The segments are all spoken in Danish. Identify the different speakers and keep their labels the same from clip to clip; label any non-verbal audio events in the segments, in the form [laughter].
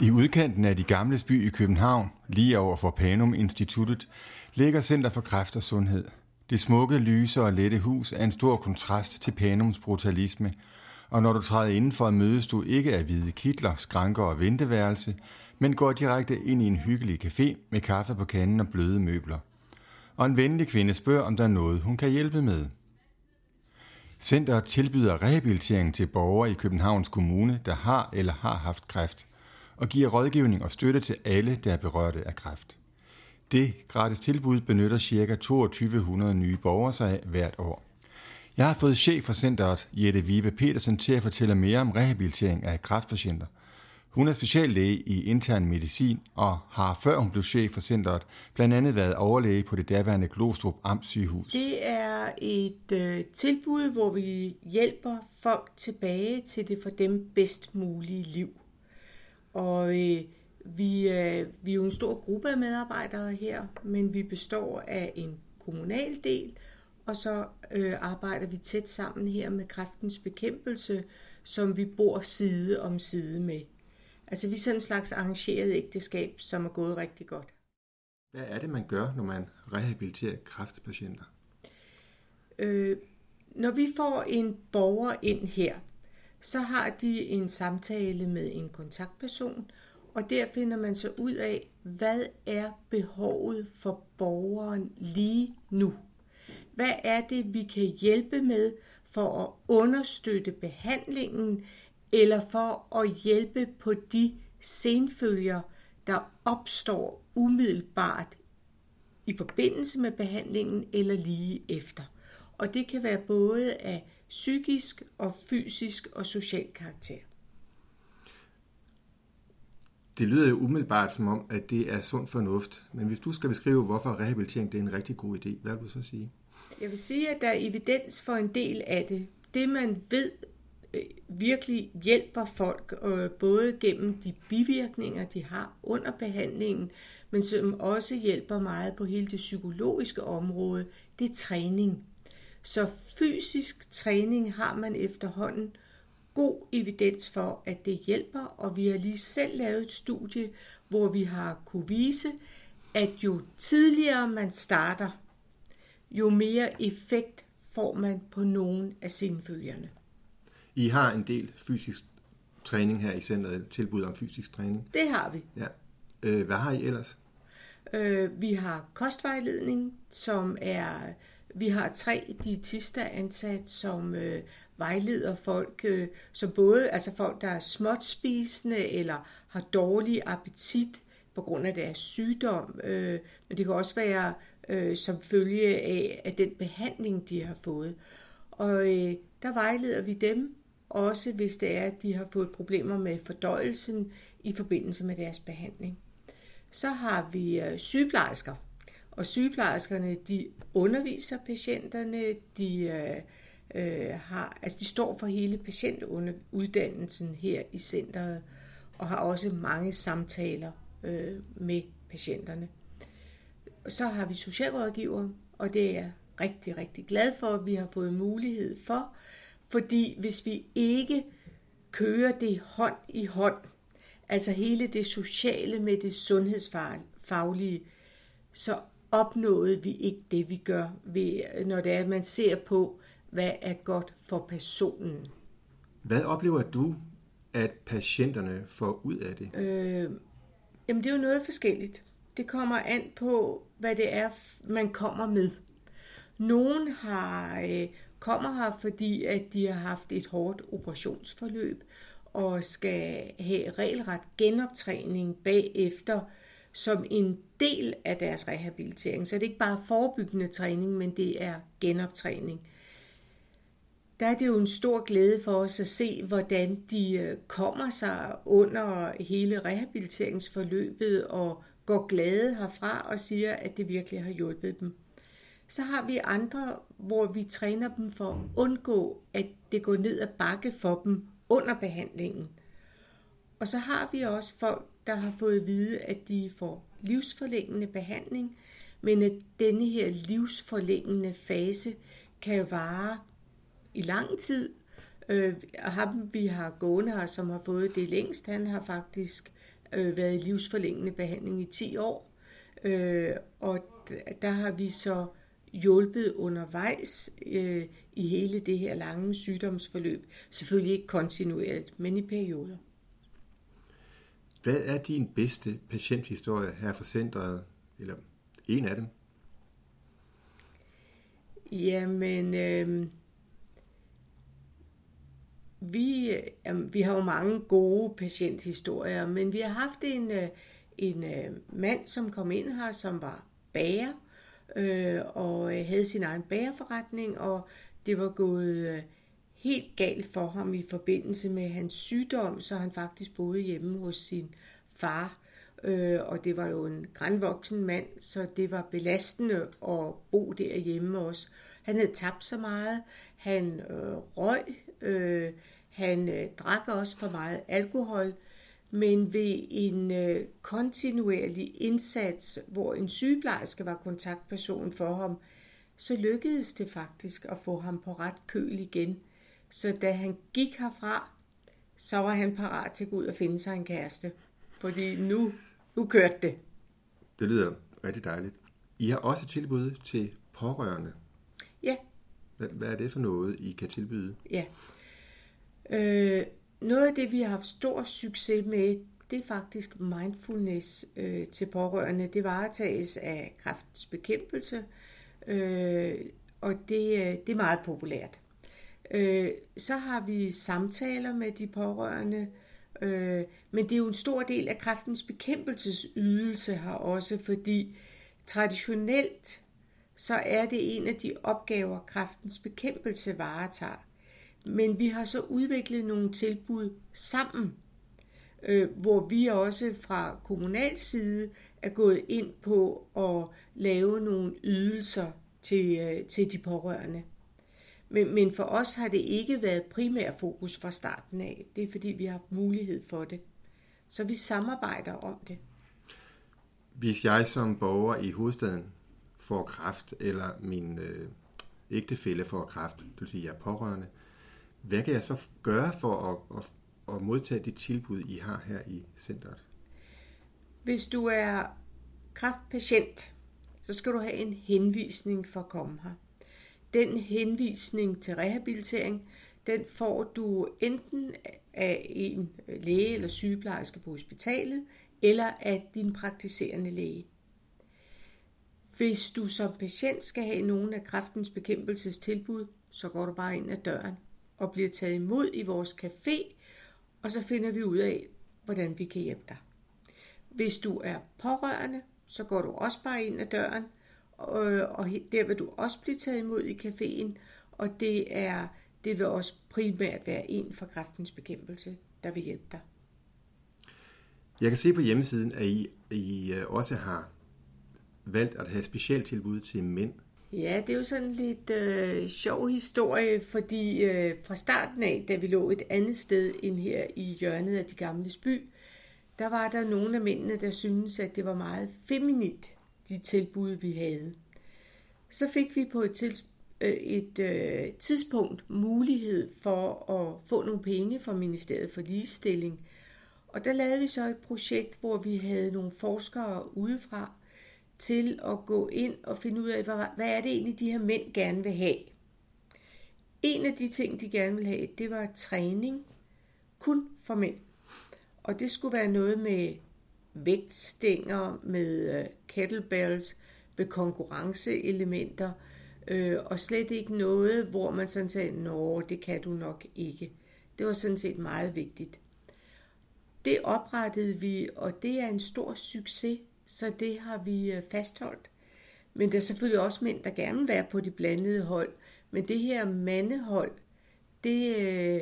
Speaker 1: I udkanten af de gamle by i København, lige over for Panum Instituttet, ligger Center for Kræft og Sundhed. Det smukke, lyse og lette hus er en stor kontrast til Panums brutalisme, og når du træder indenfor, mødes du ikke af hvide kitler, skranker og venteværelse, men går direkte ind i en hyggelig café med kaffe på kanden og bløde møbler. Og en venlig kvinde spørger, om der er noget, hun kan hjælpe med. Centeret tilbyder rehabilitering til borgere i Københavns Kommune, der har eller har haft kræft, og giver rådgivning og støtte til alle, der er berørte af kræft. Det gratis tilbud benytter ca. 2200 nye borgere sig af hvert år. Jeg har fået chef for centret, Jette Vive Petersen, til at fortælle mere om rehabilitering af kræftpatienter. Hun er speciallæge i intern medicin og har, før hun blev chef for centret, blandt andet været overlæge på det daværende Glostrup Amtssygehus.
Speaker 2: Det er et øh, tilbud, hvor vi hjælper folk tilbage til det for dem bedst mulige liv. Og øh, vi, øh, vi er jo en stor gruppe af medarbejdere her, men vi består af en kommunal del, og så øh, arbejder vi tæt sammen her med kræftens bekæmpelse, som vi bor side om side med. Altså vi er sådan en slags arrangeret ægteskab, som er gået rigtig godt.
Speaker 1: Hvad er det, man gør, når man rehabiliterer kræftpatienter?
Speaker 2: Øh, når vi får en borger ind her, så har de en samtale med en kontaktperson, og der finder man så ud af, hvad er behovet for borgeren lige nu. Hvad er det, vi kan hjælpe med for at understøtte behandlingen, eller for at hjælpe på de senfølger, der opstår umiddelbart i forbindelse med behandlingen eller lige efter. Og det kan være både af psykisk og fysisk og social karakter.
Speaker 1: Det lyder jo umiddelbart som om, at det er sund fornuft. Men hvis du skal beskrive, hvorfor rehabilitering det er en rigtig god idé, hvad vil du så sige?
Speaker 2: Jeg vil sige, at der er evidens for en del af det. Det man ved øh, virkelig hjælper folk, øh, både gennem de bivirkninger, de har under behandlingen, men som også hjælper meget på hele det psykologiske område, det er træning. Så fysisk træning har man efterhånden god evidens for, at det hjælper, og vi har lige selv lavet et studie, hvor vi har kunne vise, at jo tidligere man starter, jo mere effekt får man på nogle af følgerne.
Speaker 1: I har en del fysisk træning her i centret, tilbud om fysisk træning.
Speaker 2: Det har vi.
Speaker 1: Ja. Øh, hvad har I ellers?
Speaker 2: Øh, vi har kostvejledning, som er vi har tre diætister ansat, som øh, vejleder folk, øh, som både altså folk, der er småt spisende eller har dårlig appetit på grund af deres sygdom, øh, men det kan også være øh, som følge af, af den behandling, de har fået. Og øh, der vejleder vi dem, også hvis det er, at de har fået problemer med fordøjelsen i forbindelse med deres behandling. Så har vi øh, sygeplejersker, og sygeplejerskerne, de underviser patienterne, de, øh, øh, har, altså de står for hele patientuddannelsen her i centret, og har også mange samtaler øh, med patienterne. Så har vi socialrådgiver, og det er jeg rigtig, rigtig glad for, at vi har fået mulighed for, fordi hvis vi ikke kører det hånd i hånd, altså hele det sociale med det sundhedsfaglige, så opnåede vi ikke det, vi gør, ved, når det er, at man ser på, hvad er godt for personen.
Speaker 1: Hvad oplever du, at patienterne får ud af det?
Speaker 2: Øh, jamen, det er jo noget forskelligt. Det kommer an på, hvad det er, man kommer med. Nogen har, øh, kommer her, fordi at de har haft et hårdt operationsforløb og skal have regelret genoptræning bagefter, som en del af deres rehabilitering. Så det er ikke bare forebyggende træning, men det er genoptræning. Der er det jo en stor glæde for os at se, hvordan de øh, kommer sig under hele rehabiliteringsforløbet og går glade herfra og siger, at det virkelig har hjulpet dem. Så har vi andre, hvor vi træner dem for at undgå, at det går ned ad bakke for dem under behandlingen. Og så har vi også folk, der har fået at vide, at de får livsforlængende behandling, men at denne her livsforlængende fase kan vare i lang tid. Øh, ham vi har gående her, som har fået det længst, han har faktisk øh, været i livsforlængende behandling i 10 år. Øh, og der har vi så hjulpet undervejs øh, i hele det her lange sygdomsforløb. Selvfølgelig ikke kontinuerligt, men i perioder.
Speaker 1: Hvad er din bedste patienthistorie her fra centret, eller en af dem?
Speaker 2: Jamen, øh, vi, øh, vi har jo mange gode patienthistorier, men vi har haft en, øh, en øh, mand, som kom ind her, som var bager, øh, og øh, havde sin egen bagerforretning, og det var gået øh, helt galt for ham i forbindelse med hans sygdom, så han faktisk boede hjemme hos sin far. Øh, og det var jo en grænvoksen mand, så det var belastende at bo derhjemme også. Han havde tabt så meget, han øh, røg, øh, han øh, drak også for meget alkohol, men ved en øh, kontinuerlig indsats, hvor en sygeplejerske var kontaktperson for ham, så lykkedes det faktisk at få ham på ret køl igen. Så da han gik herfra, så var han parat til at gå ud og finde sig en kæreste. Fordi nu, nu kørte det.
Speaker 1: Det lyder rigtig dejligt. I har også tilbud til pårørende.
Speaker 2: Ja.
Speaker 1: Hvad, er det for noget, I kan tilbyde?
Speaker 2: Ja. Øh, noget af det, vi har haft stor succes med, det er faktisk mindfulness øh, til pårørende. Det varetages af kræftens bekæmpelse, øh, og det, øh, det er meget populært. Øh, så har vi samtaler med de pårørende, øh, men det er jo en stor del af kræftens bekæmpelsesydelse her også, fordi traditionelt så er det en af de opgaver, kræftens bekæmpelse varetager. Men vi har så udviklet nogle tilbud sammen, øh, hvor vi også fra kommunal side er gået ind på at lave nogle ydelser til, øh, til de pårørende. Men, men for os har det ikke været primær fokus fra starten af. Det er fordi, vi har haft mulighed for det. Så vi samarbejder om det.
Speaker 1: Hvis jeg som borger i hovedstaden får kræft, eller min øh, ægtefælle får kræft, det vil sige, at jeg er pårørende, hvad kan jeg så gøre for at, at, at modtage de tilbud, I har her i centret?
Speaker 2: Hvis du er kræftpatient, så skal du have en henvisning for at komme her. Den henvisning til rehabilitering, den får du enten af en øh, læge eller sygeplejerske på hospitalet, eller af din praktiserende læge. Hvis du som patient skal have nogen af kræftens bekæmpelsestilbud, så går du bare ind ad døren og bliver taget imod i vores café, og så finder vi ud af, hvordan vi kan hjælpe dig. Hvis du er pårørende, så går du også bare ind ad døren, og, og der vil du også blive taget imod i caféen, og det er det vil også primært være en for kræftens bekæmpelse, der vil hjælpe dig.
Speaker 1: Jeg kan se på hjemmesiden, at I, I øh, også har valgt at have specialtilbud til mænd.
Speaker 2: Ja, det er jo sådan lidt øh, sjov historie, fordi øh, fra starten af, da vi lå et andet sted end her i hjørnet af de gamle by, der var der nogle af mændene, der syntes, at det var meget feminint, de tilbud, vi havde. Så fik vi på et, tids, øh, et øh, tidspunkt mulighed for at få nogle penge fra Ministeriet for Ligestilling. Og der lavede vi så et projekt, hvor vi havde nogle forskere udefra, til at gå ind og finde ud af, hvad, er det egentlig, de her mænd gerne vil have. En af de ting, de gerne vil have, det var træning kun for mænd. Og det skulle være noget med vægtstænger, med øh, kettlebells, med konkurrenceelementer, øh, og slet ikke noget, hvor man sådan sagde, nå, det kan du nok ikke. Det var sådan set meget vigtigt. Det oprettede vi, og det er en stor succes så det har vi øh, fastholdt. Men der er selvfølgelig også mænd, der gerne vil være på de blandede hold. Men det her mandehold, det, øh,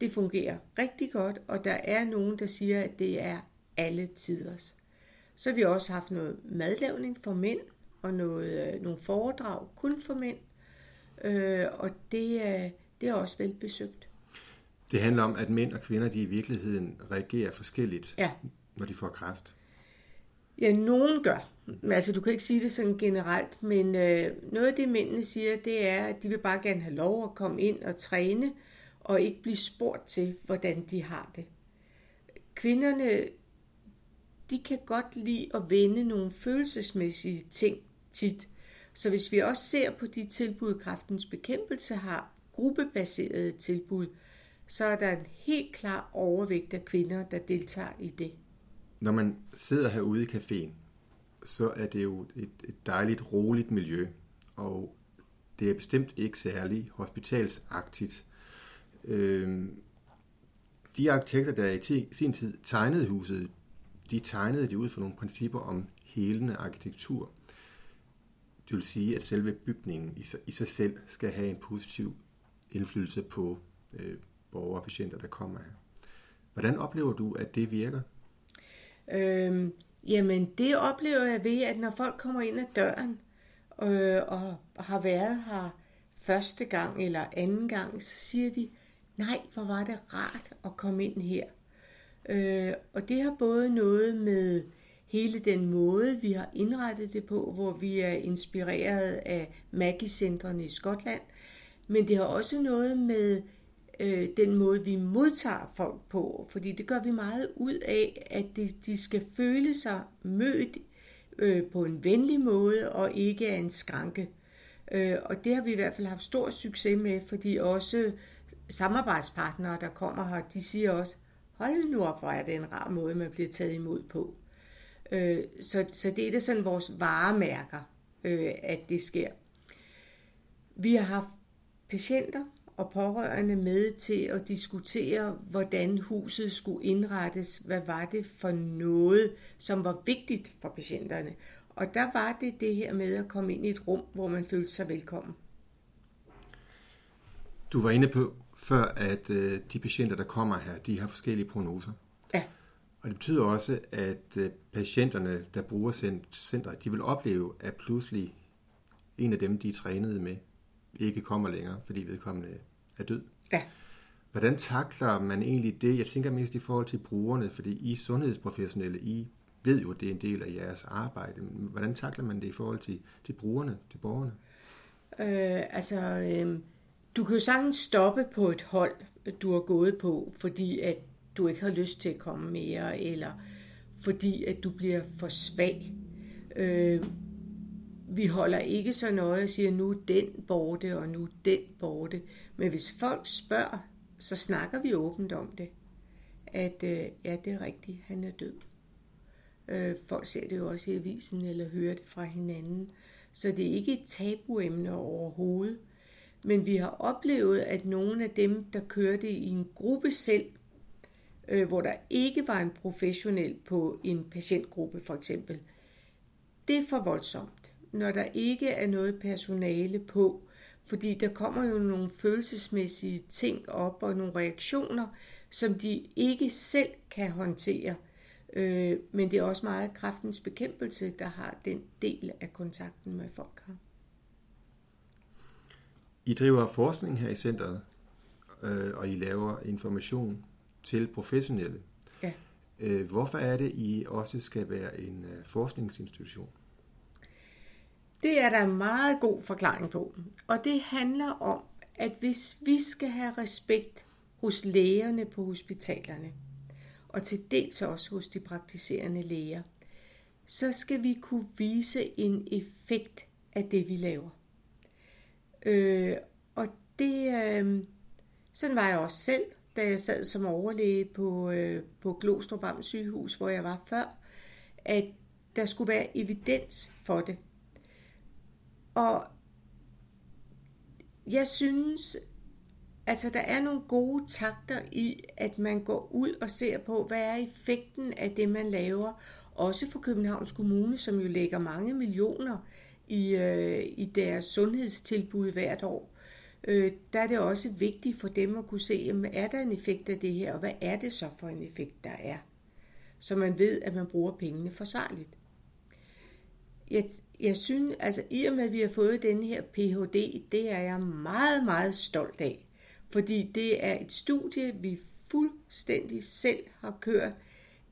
Speaker 2: det fungerer rigtig godt, og der er nogen, der siger, at det er alle tiders. Så har vi også haft noget madlavning for mænd, og noget, øh, nogle foredrag kun for mænd, og det er, det er også velbesøgt.
Speaker 1: Det handler om, at mænd og kvinder de i virkeligheden reagerer forskelligt, ja. når de får kræft.
Speaker 2: Ja, nogen gør. Altså, du kan ikke sige det sådan generelt, men øh, noget af det, mændene siger, det er, at de vil bare gerne have lov at komme ind og træne, og ikke blive spurgt til, hvordan de har det. Kvinderne de kan godt lide at vende nogle følelsesmæssige ting tit. Så hvis vi også ser på de tilbud, kraftens bekæmpelse har, gruppebaserede tilbud, så er der en helt klar overvægt af kvinder, der deltager i det.
Speaker 1: Når man sidder herude i caféen, så er det jo et, et dejligt, roligt miljø, og det er bestemt ikke særlig hospitalsagtigt. Øh, de arkitekter, der i sin tid tegnede huset, de tegnede det ud fra nogle principper om helende arkitektur. Det vil sige, at selve bygningen i sig, i sig selv skal have en positiv indflydelse på øh, borgere og patienter, der kommer her. Hvordan oplever du, at det virker?
Speaker 2: Øhm, jamen, det oplever jeg ved, at når folk kommer ind ad døren øh, og har været her første gang eller anden gang, så siger de, nej, hvor var det rart at komme ind her. Øh, og det har både noget med hele den måde, vi har indrettet det på, hvor vi er inspireret af Maggie-centrene i Skotland, men det har også noget med øh, den måde, vi modtager folk på, fordi det gør vi meget ud af, at de, de skal føle sig mødt øh, på en venlig måde og ikke af en skranke. Øh, og det har vi i hvert fald haft stor succes med, fordi også samarbejdspartnere, der kommer her, de siger også, hold nu op, hvor er det en rar måde, man bliver taget imod på. Øh, så, så det er det sådan vores varemærker, øh, at det sker. Vi har haft patienter og pårørende med til at diskutere, hvordan huset skulle indrettes. Hvad var det for noget, som var vigtigt for patienterne? Og der var det det her med at komme ind i et rum, hvor man følte sig velkommen.
Speaker 1: Du var inde på før, at øh, de patienter, der kommer her, de har forskellige prognoser.
Speaker 2: Ja.
Speaker 1: Og det betyder også, at øh, patienterne, der bruger centret, de vil opleve, at pludselig en af dem, de er trænet med, ikke kommer længere, fordi vedkommende er død.
Speaker 2: Ja.
Speaker 1: Hvordan takler man egentlig det? Jeg tænker mest i forhold til brugerne, fordi I sundhedsprofessionelle, I ved jo, at det er en del af jeres arbejde. Men hvordan takler man det i forhold til, til brugerne, til borgerne?
Speaker 2: Øh, altså, øh, du kan jo sagtens stoppe på et hold, du har gået på, fordi at du ikke har lyst til at komme mere, eller fordi at du bliver for svag. Øh, vi holder ikke så nøje og siger, nu er den borte, og nu er den borte. Men hvis folk spørger, så snakker vi åbent om det. At øh, ja, det er rigtigt, han er død. Øh, folk ser det jo også i avisen, eller hører det fra hinanden. Så det er ikke et tabuemne overhovedet. Men vi har oplevet, at nogle af dem, der kørte i en gruppe selv, øh, hvor der ikke var en professionel på en patientgruppe for eksempel, det er for voldsomt, når der ikke er noget personale på, fordi der kommer jo nogle følelsesmæssige ting op og nogle reaktioner, som de ikke selv kan håndtere. Øh, men det er også meget kraftens bekæmpelse, der har den del af kontakten med folk her.
Speaker 1: I driver forskning her i centret, øh, og I laver information til professionelle.
Speaker 2: Ja.
Speaker 1: Øh, hvorfor er det, I også skal være en øh, forskningsinstitution?
Speaker 2: Det er der en meget god forklaring på. Og det handler om, at hvis vi skal have respekt hos lægerne på hospitalerne, og til dels også hos de praktiserende læger, så skal vi kunne vise en effekt af det, vi laver. Øh, og det, øh, sådan var jeg også selv, da jeg sad som overlæge på, øh, på Glostrup Amt sygehus, hvor jeg var før, at der skulle være evidens for det. Og jeg synes, altså der er nogle gode takter i, at man går ud og ser på, hvad er effekten af det, man laver. Også for Københavns Kommune, som jo lægger mange millioner i, øh, i deres sundhedstilbud hvert år. Øh, der er det også vigtigt for dem at kunne se, jamen, er der en effekt af det her, og hvad er det så for en effekt, der er? Så man ved, at man bruger pengene forsvarligt jeg, jeg synes, altså i og med, at vi har fået den her Ph.D., det er jeg meget, meget stolt af. Fordi det er et studie, vi fuldstændig selv har kørt.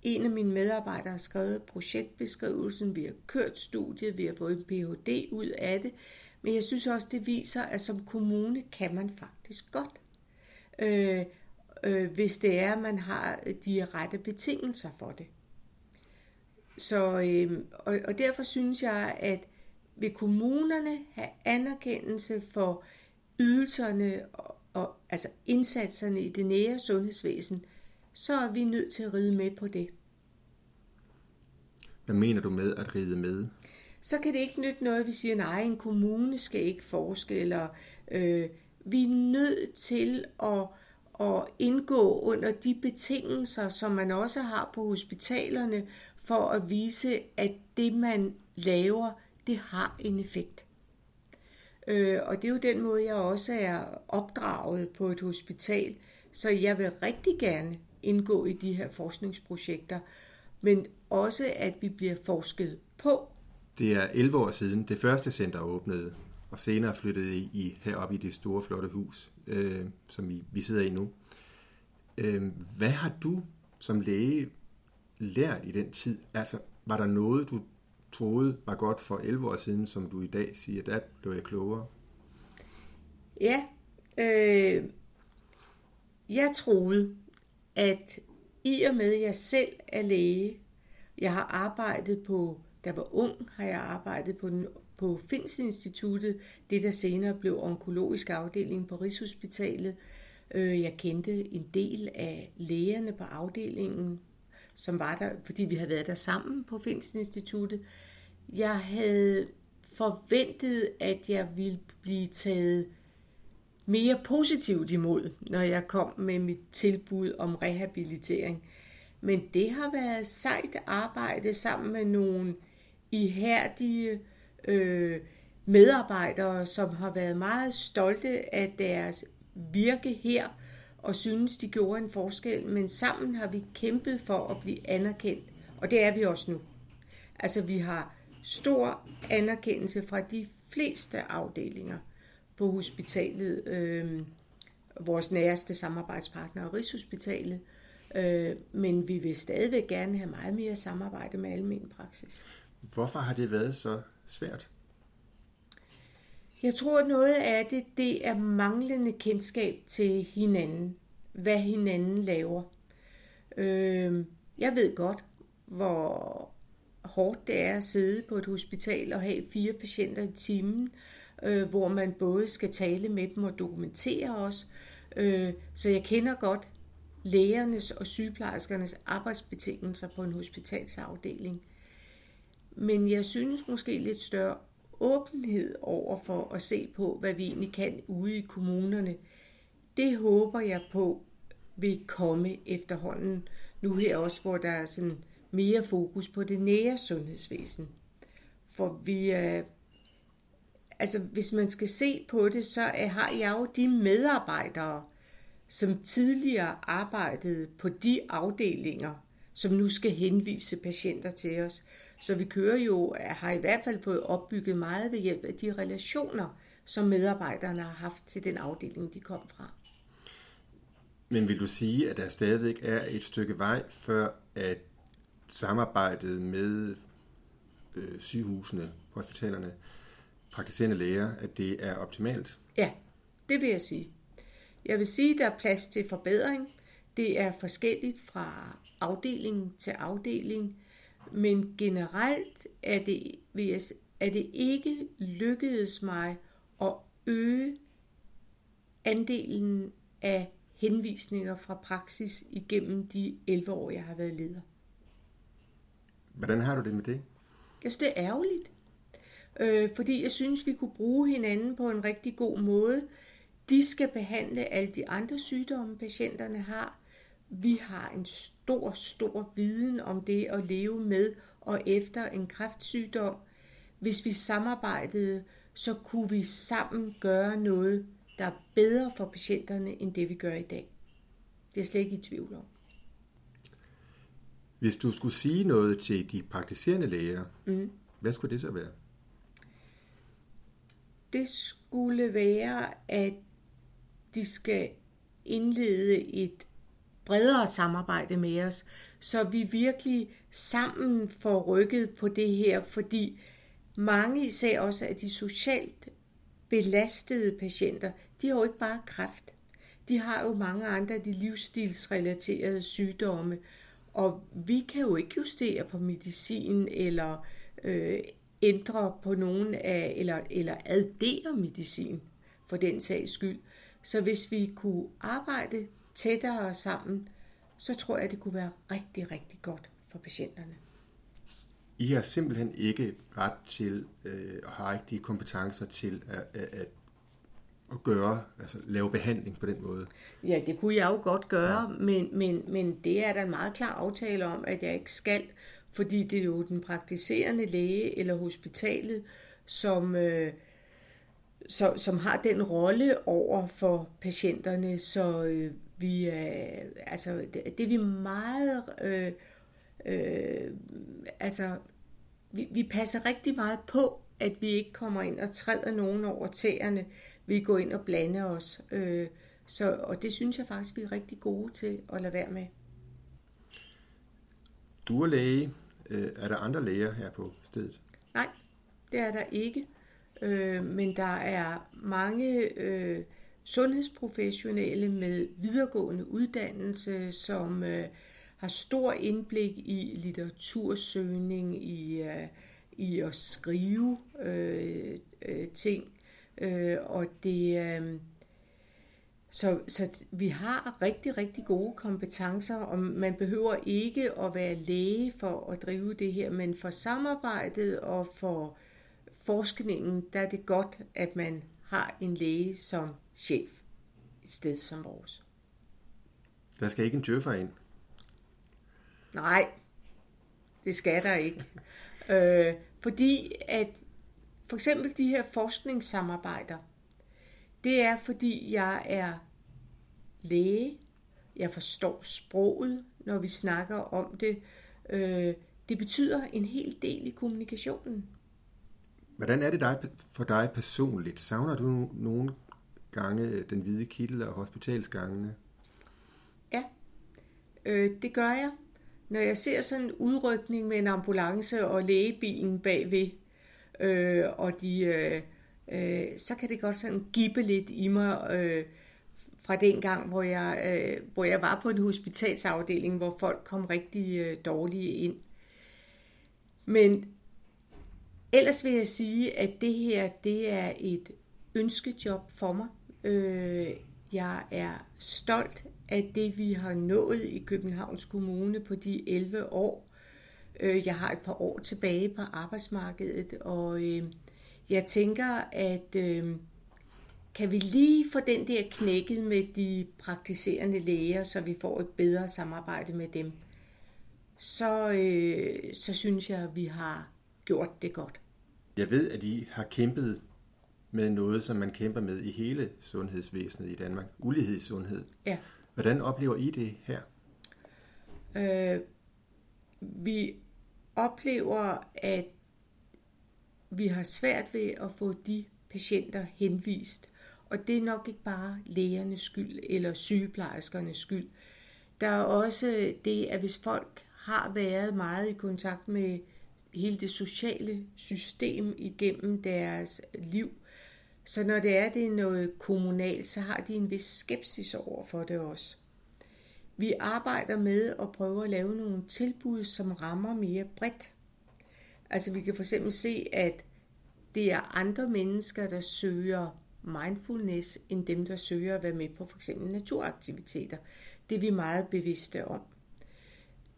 Speaker 2: En af mine medarbejdere har skrevet projektbeskrivelsen, vi har kørt studiet, vi har fået en Ph.D. ud af det. Men jeg synes også, det viser, at som kommune kan man faktisk godt. Øh, øh, hvis det er, at man har de rette betingelser for det. så, øh, og, og derfor synes jeg, at vil kommunerne have anerkendelse for ydelserne og, og altså indsatserne i det nære sundhedsvæsen, så er vi nødt til at ride med på det.
Speaker 1: Hvad mener du med at ride med?
Speaker 2: Så kan det ikke nytte noget, at vi siger, nej, en kommune skal ikke forske, eller øh, vi er nødt til at, at indgå under de betingelser, som man også har på hospitalerne, for at vise, at det, man laver, det har en effekt. Øh, og det er jo den måde, jeg også er opdraget på et hospital, så jeg vil rigtig gerne indgå i de her forskningsprojekter, men også at vi bliver forsket på.
Speaker 1: Det er 11 år siden det første center åbnede, og senere flyttede I, I heroppe i det store, flotte hus, øh, som vi, vi sidder i nu. Øh, hvad har du som læge lært i den tid? Altså, var der noget, du troede var godt for 11 år siden, som du i dag siger, der blev jeg klogere?
Speaker 2: Ja, øh, jeg troede, at i og med, at jeg selv er læge, jeg har arbejdet på, da jeg var ung, har jeg arbejdet på, den, på Fins Instituttet, det der senere blev onkologisk afdeling på Rigshospitalet. Øh, jeg kendte en del af lægerne på afdelingen, som var der, fordi vi havde været der sammen på Fins Instituttet. Jeg havde forventet, at jeg ville blive taget mere positivt imod, når jeg kom med mit tilbud om rehabilitering. Men det har været sejt arbejde sammen med nogle ihærdige øh, medarbejdere, som har været meget stolte af deres virke her og synes, de gjorde en forskel. Men sammen har vi kæmpet for at blive anerkendt, og det er vi også nu. Altså vi har stor anerkendelse fra de fleste afdelinger på hospitalet, øh, vores næreste samarbejdspartner, Rigshospitalet, øh, men vi vil stadigvæk gerne have meget mere samarbejde med almen praksis.
Speaker 1: Hvorfor har det været så svært?
Speaker 2: Jeg tror, at noget af det, det er manglende kendskab til hinanden. Hvad hinanden laver. Øh, jeg ved godt, hvor hårdt det er at sidde på et hospital og have fire patienter i timen, øh, Øh, hvor man både skal tale med dem og dokumentere os. Øh, så jeg kender godt lægernes og sygeplejerskernes arbejdsbetingelser på en hospitalsafdeling. Men jeg synes måske lidt større åbenhed over for at se på, hvad vi egentlig kan ude i kommunerne. Det håber jeg på vil komme efterhånden. Nu her også, hvor der er sådan mere fokus på det nære sundhedsvæsen. For vi er, altså hvis man skal se på det, så har jeg jo de medarbejdere, som tidligere arbejdede på de afdelinger, som nu skal henvise patienter til os. Så vi kører jo, har i hvert fald fået opbygget meget ved hjælp af de relationer, som medarbejderne har haft til den afdeling, de kom fra.
Speaker 1: Men vil du sige, at der stadigvæk er et stykke vej, før at samarbejdet med øh, sygehusene, hospitalerne, praktiserende læger, at det er optimalt?
Speaker 2: Ja, det vil jeg sige. Jeg vil sige, at der er plads til forbedring. Det er forskelligt fra afdeling til afdeling, men generelt er det, vil jeg, er det ikke lykkedes mig at øge andelen af henvisninger fra praksis igennem de 11 år, jeg har været leder.
Speaker 1: Hvordan har du det med det?
Speaker 2: Jeg synes, det er ærgerligt. Øh, fordi jeg synes, vi kunne bruge hinanden på en rigtig god måde. De skal behandle alle de andre sygdomme, patienterne har. Vi har en stor, stor viden om det at leve med og efter en kræftsygdom. Hvis vi samarbejdede, så kunne vi sammen gøre noget, der er bedre for patienterne, end det vi gør i dag. Det er slet ikke i tvivl om.
Speaker 1: Hvis du skulle sige noget til de praktiserende læger, mm. hvad skulle det så være?
Speaker 2: Det skulle være, at de skal indlede et bredere samarbejde med os, så vi virkelig sammen får rykket på det her, fordi mange især også af de socialt belastede patienter, de har jo ikke bare kræft. De har jo mange andre af de livsstilsrelaterede sygdomme, Og vi kan jo ikke justere på medicin eller øh, ændre på nogen af, eller, eller addere medicin for den sags skyld. Så hvis vi kunne arbejde tættere sammen, så tror jeg, det kunne være rigtig, rigtig godt for patienterne.
Speaker 1: I har simpelthen ikke ret til, øh, og har ikke de kompetencer til at, at, at gøre, altså lave behandling på den måde?
Speaker 2: Ja, det kunne jeg jo godt gøre, ja. men, men, men det er der en meget klar aftale om, at jeg ikke skal, fordi det er jo den praktiserende læge eller hospitalet, som, øh, så, som har den rolle over for patienterne, så øh, vi er, altså, det, det er vi meget, øh, øh, altså, vi, vi passer rigtig meget på, at vi ikke kommer ind og træder nogen over tæerne, vi går ind og blander os. Øh, så, og det synes jeg faktisk, vi er rigtig gode til at lade være med.
Speaker 1: Du er læge. Øh, er der andre læger her på stedet?
Speaker 2: Nej, det er der ikke. Øh, men der er mange øh, sundhedsprofessionelle med videregående uddannelse, som øh, har stor indblik i litteratursøgning, i, øh, i at skrive øh, øh, ting, Øh, og det, øh, så, så vi har rigtig, rigtig gode kompetencer, og man behøver ikke at være læge for at drive det her, men for samarbejdet og for forskningen, der er det godt, at man har en læge som chef et sted som vores.
Speaker 1: Der skal ikke en djøffer ind?
Speaker 2: Nej, det skal der ikke. øh, fordi at for eksempel de her forskningssamarbejder, det er fordi jeg er læge, jeg forstår sproget, når vi snakker om det. Øh, det betyder en hel del i kommunikationen.
Speaker 1: Hvordan er det dig, for dig personligt? Savner du nogle gange den hvide kittel og hospitalsgangene?
Speaker 2: Ja, øh, det gør jeg. Når jeg ser sådan en udrykning med en ambulance og lægebilen bagved, øh, og de, øh, øh, så kan det godt sådan gibe lidt i mig øh, fra den gang, hvor jeg, øh, hvor jeg var på en hospitalsafdeling, hvor folk kom rigtig øh, dårlige ind. Men ellers vil jeg sige, at det her, det er et ønskejob for mig. Øh, jeg er stolt af det, vi har nået i Københavns Kommune på de 11 år. Øh, jeg har et par år tilbage på arbejdsmarkedet, og øh, jeg tænker, at øh, kan vi lige få den der knækket med de praktiserende læger, så vi får et bedre samarbejde med dem, så, øh, så synes jeg, at vi har gjort det godt.
Speaker 1: Jeg ved, at I har kæmpet med noget, som man kæmper med i hele sundhedsvæsenet i Danmark. Ulighed i sundhed.
Speaker 2: Ja.
Speaker 1: Hvordan oplever I det her?
Speaker 2: Øh, vi oplever, at vi har svært ved at få de patienter henvist. Og det er nok ikke bare lægernes skyld eller sygeplejerskernes skyld. Der er også det, at hvis folk har været meget i kontakt med hele det sociale system igennem deres liv, så når det er, det er noget kommunalt, så har de en vis skepsis over for det også. Vi arbejder med at prøve at lave nogle tilbud, som rammer mere bredt. Altså vi kan for eksempel se, at det er andre mennesker, der søger mindfulness, end dem, der søger at være med på for eksempel naturaktiviteter. Det er vi meget bevidste om.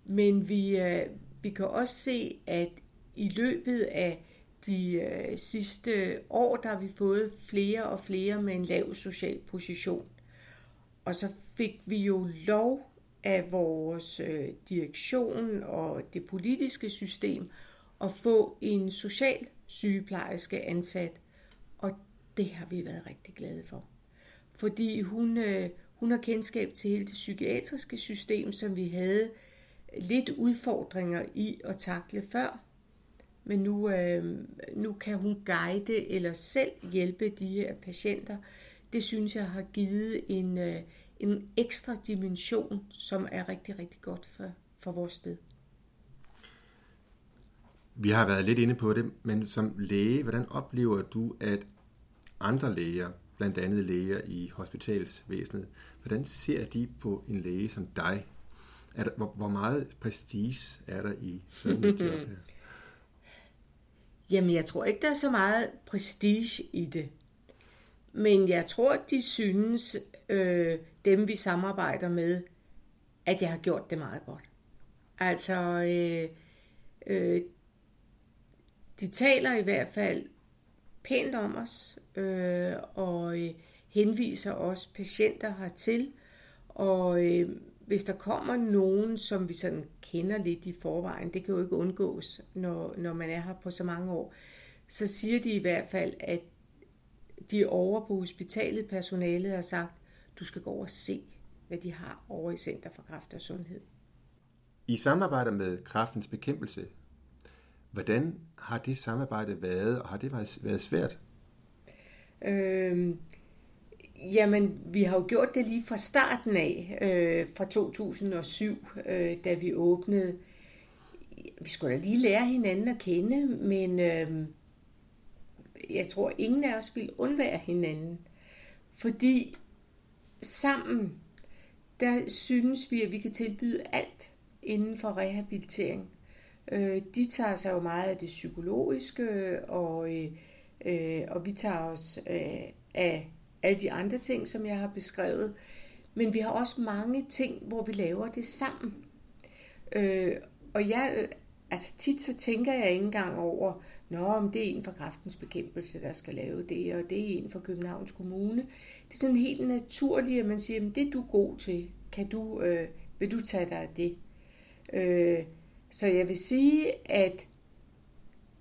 Speaker 2: Men vi, øh, vi kan også se, at i løbet af de øh, sidste år, der har vi fået flere og flere med en lav social position. Og så fik vi jo lov af vores øh, direktion og det politiske system at få en social sygeplejerske ansat, og det har vi været rigtig glade for. Fordi hun, øh, hun har kendskab til hele det psykiatriske system, som vi havde lidt udfordringer i at takle før. Men nu, øh, nu kan hun guide eller selv hjælpe de her patienter. Det synes jeg har givet en, øh, en ekstra dimension, som er rigtig, rigtig godt for, for vores sted.
Speaker 1: Vi har været lidt inde på det, men som læge, hvordan oplever du, at andre læger, blandt andet læger i hospitalsvæsenet, hvordan ser de på en læge som dig? Er der, hvor, hvor meget prestige er der i sådan et job her? [laughs]
Speaker 2: Jamen, jeg tror ikke, der er så meget prestige i det. Men jeg tror, de synes, øh, dem vi samarbejder med, at jeg har gjort det meget godt. Altså, øh, øh, de taler i hvert fald pænt om os, øh, og øh, henviser os patienter hertil. Og øh, hvis der kommer nogen, som vi sådan kender lidt i forvejen, det kan jo ikke undgås, når, når man er her på så mange år, så siger de i hvert fald, at de over på hospitalet, personalet har sagt, du skal gå over og se, hvad de har over i Center for Kræft og Sundhed.
Speaker 1: I samarbejder med kræftens bekæmpelse, hvordan har det samarbejde været, og har det været svært?
Speaker 2: Øhm, jamen, vi har jo gjort det lige fra starten af, øh, fra 2007, øh, da vi åbnede. Vi skulle da lige lære hinanden at kende, men øh, jeg tror, ingen af os ville undvære hinanden. Fordi sammen, der synes vi, at vi kan tilbyde alt inden for rehabilitering. Øh, de tager sig jo meget af det psykologiske, og, øh, øh, og vi tager os øh, af alle de andre ting, som jeg har beskrevet. Men vi har også mange ting, hvor vi laver det sammen. Øh, og jeg, øh, altså tit så tænker jeg ikke engang over, Nå, om det er en fra kraftens bekæmpelse, der skal lave det, og det er en fra Københavns Kommune. Det er sådan helt naturligt, at man siger, at det er du god til. Kan du, øh, vil du tage dig af det? Øh, så jeg vil sige, at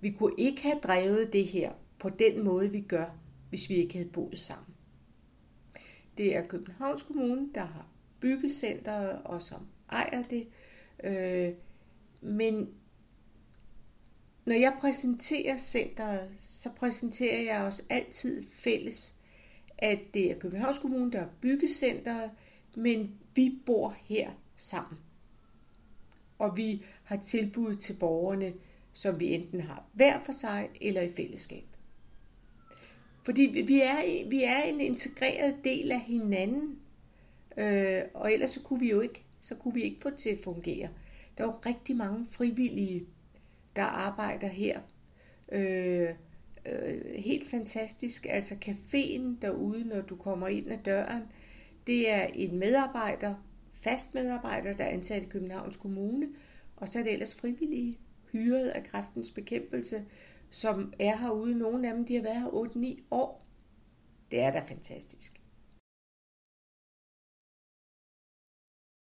Speaker 2: vi kunne ikke have drevet det her på den måde, vi gør, hvis vi ikke havde boet sammen. Det er Københavns Kommune, der har byggecenteret og som ejer det. Øh, men når jeg præsenterer centeret, så præsenterer jeg også altid fælles, at det er Københavns Kommune, der er byggecenteret, men vi bor her sammen. Og vi har tilbud til borgerne, som vi enten har hver for sig eller i fællesskab. Fordi vi er, vi er en integreret del af hinanden, øh, og ellers så kunne vi jo ikke, så kunne vi ikke få det til at fungere. Der er jo rigtig mange frivillige, der arbejder her. Øh, øh, helt fantastisk. Altså caféen derude, når du kommer ind ad døren, det er en medarbejder, fast medarbejder, der er ansat i Københavns Kommune, og så er det ellers frivillige, hyret af kræftens bekæmpelse, som er herude. Nogle af dem de har været her 8-9 år. Det er da fantastisk.